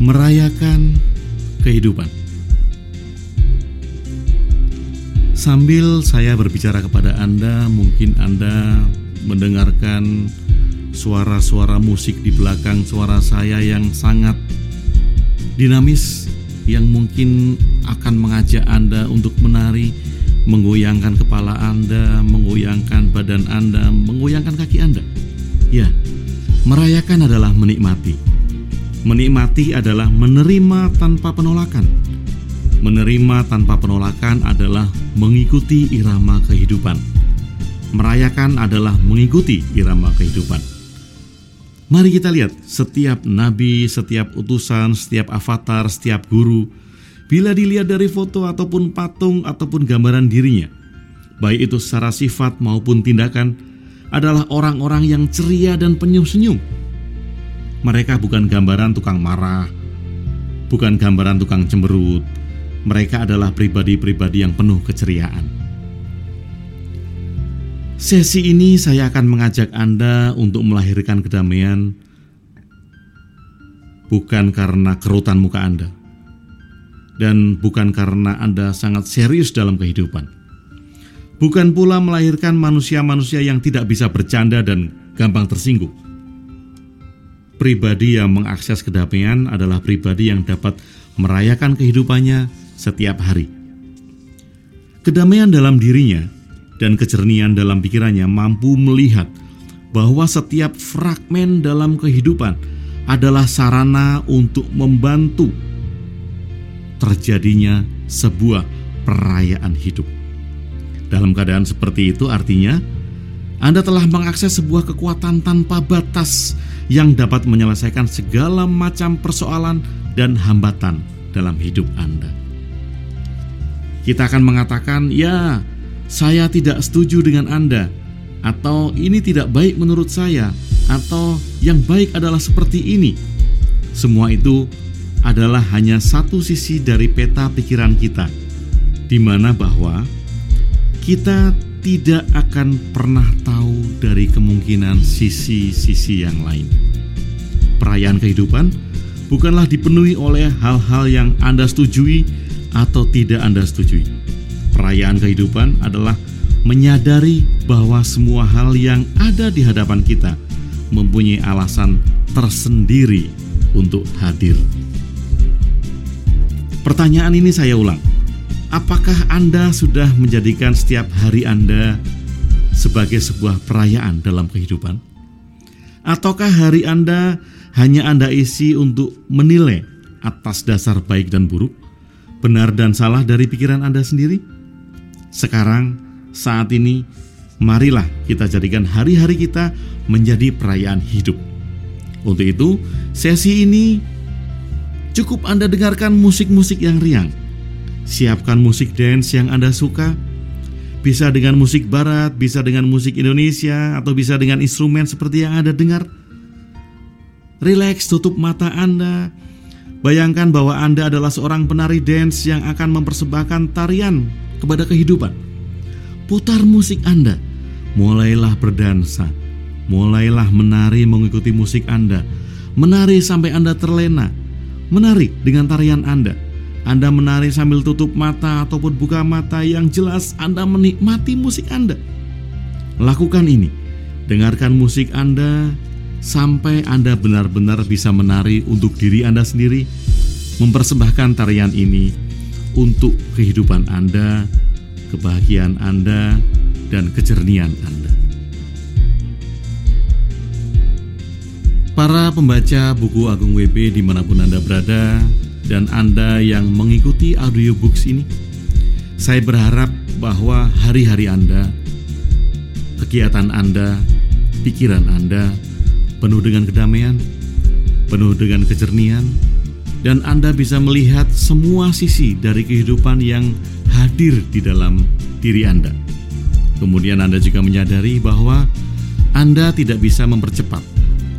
merayakan kehidupan. Sambil saya berbicara kepada Anda, mungkin Anda mendengarkan suara-suara musik di belakang suara saya yang sangat dinamis yang mungkin akan mengajak Anda untuk menari, menggoyangkan kepala Anda, menggoyangkan badan Anda, menggoyangkan kaki Anda. Ya, merayakan adalah menikmati. Menikmati adalah menerima tanpa penolakan. Menerima tanpa penolakan adalah mengikuti irama kehidupan. Merayakan adalah mengikuti irama kehidupan. Mari kita lihat setiap nabi, setiap utusan, setiap avatar, setiap guru, bila dilihat dari foto ataupun patung ataupun gambaran dirinya, baik itu secara sifat maupun tindakan, adalah orang-orang yang ceria dan penyum-senyum. Mereka bukan gambaran tukang marah, bukan gambaran tukang cemberut, mereka adalah pribadi-pribadi yang penuh keceriaan. Sesi ini saya akan mengajak Anda untuk melahirkan kedamaian bukan karena kerutan muka Anda dan bukan karena Anda sangat serius dalam kehidupan. Bukan pula melahirkan manusia-manusia yang tidak bisa bercanda dan gampang tersinggung. Pribadi yang mengakses kedamaian adalah pribadi yang dapat merayakan kehidupannya setiap hari. Kedamaian dalam dirinya dan kecernian dalam pikirannya mampu melihat bahwa setiap fragmen dalam kehidupan adalah sarana untuk membantu terjadinya sebuah perayaan hidup. Dalam keadaan seperti itu, artinya Anda telah mengakses sebuah kekuatan tanpa batas yang dapat menyelesaikan segala macam persoalan dan hambatan dalam hidup Anda. Kita akan mengatakan, "Ya, saya tidak setuju dengan Anda," atau "Ini tidak baik menurut saya," atau "Yang baik adalah seperti ini." Semua itu adalah hanya satu sisi dari peta pikiran kita, di mana bahwa kita tidak akan pernah tahu dari kemungkinan sisi-sisi yang lain. Perayaan kehidupan bukanlah dipenuhi oleh hal-hal yang Anda setujui atau tidak Anda setujui. Perayaan kehidupan adalah menyadari bahwa semua hal yang ada di hadapan kita mempunyai alasan tersendiri untuk hadir. Pertanyaan ini saya ulang. Apakah Anda sudah menjadikan setiap hari Anda sebagai sebuah perayaan dalam kehidupan? Ataukah hari Anda hanya Anda isi untuk menilai atas dasar baik dan buruk? benar dan salah dari pikiran Anda sendiri? Sekarang, saat ini, marilah kita jadikan hari-hari kita menjadi perayaan hidup. Untuk itu, sesi ini cukup Anda dengarkan musik-musik yang riang. Siapkan musik dance yang Anda suka. Bisa dengan musik barat, bisa dengan musik Indonesia, atau bisa dengan instrumen seperti yang Anda dengar. Relax, tutup mata Anda, Bayangkan bahwa Anda adalah seorang penari dance yang akan mempersembahkan tarian kepada kehidupan. Putar musik Anda, mulailah berdansa, mulailah menari mengikuti musik Anda, menari sampai Anda terlena, menari dengan tarian Anda. Anda menari sambil tutup mata ataupun buka mata yang jelas Anda menikmati musik Anda. Lakukan ini, dengarkan musik Anda sampai Anda benar-benar bisa menari untuk diri Anda sendiri, mempersembahkan tarian ini untuk kehidupan Anda, kebahagiaan Anda, dan kejernian Anda. Para pembaca buku Agung WP di mana pun Anda berada, dan Anda yang mengikuti audiobooks ini, saya berharap bahwa hari-hari Anda, kegiatan Anda, pikiran Anda, penuh dengan kedamaian, penuh dengan kejernian, dan Anda bisa melihat semua sisi dari kehidupan yang hadir di dalam diri Anda. Kemudian Anda juga menyadari bahwa Anda tidak bisa mempercepat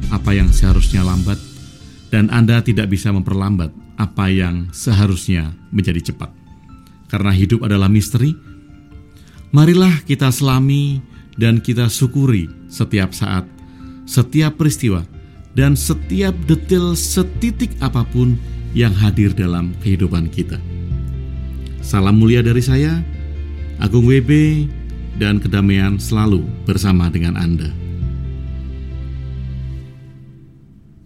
apa yang seharusnya lambat, dan Anda tidak bisa memperlambat apa yang seharusnya menjadi cepat. Karena hidup adalah misteri, marilah kita selami dan kita syukuri setiap saat setiap peristiwa dan setiap detail setitik apa pun yang hadir dalam kehidupan kita. Salam mulia dari saya, Agung WB, dan kedamaian selalu bersama dengan Anda.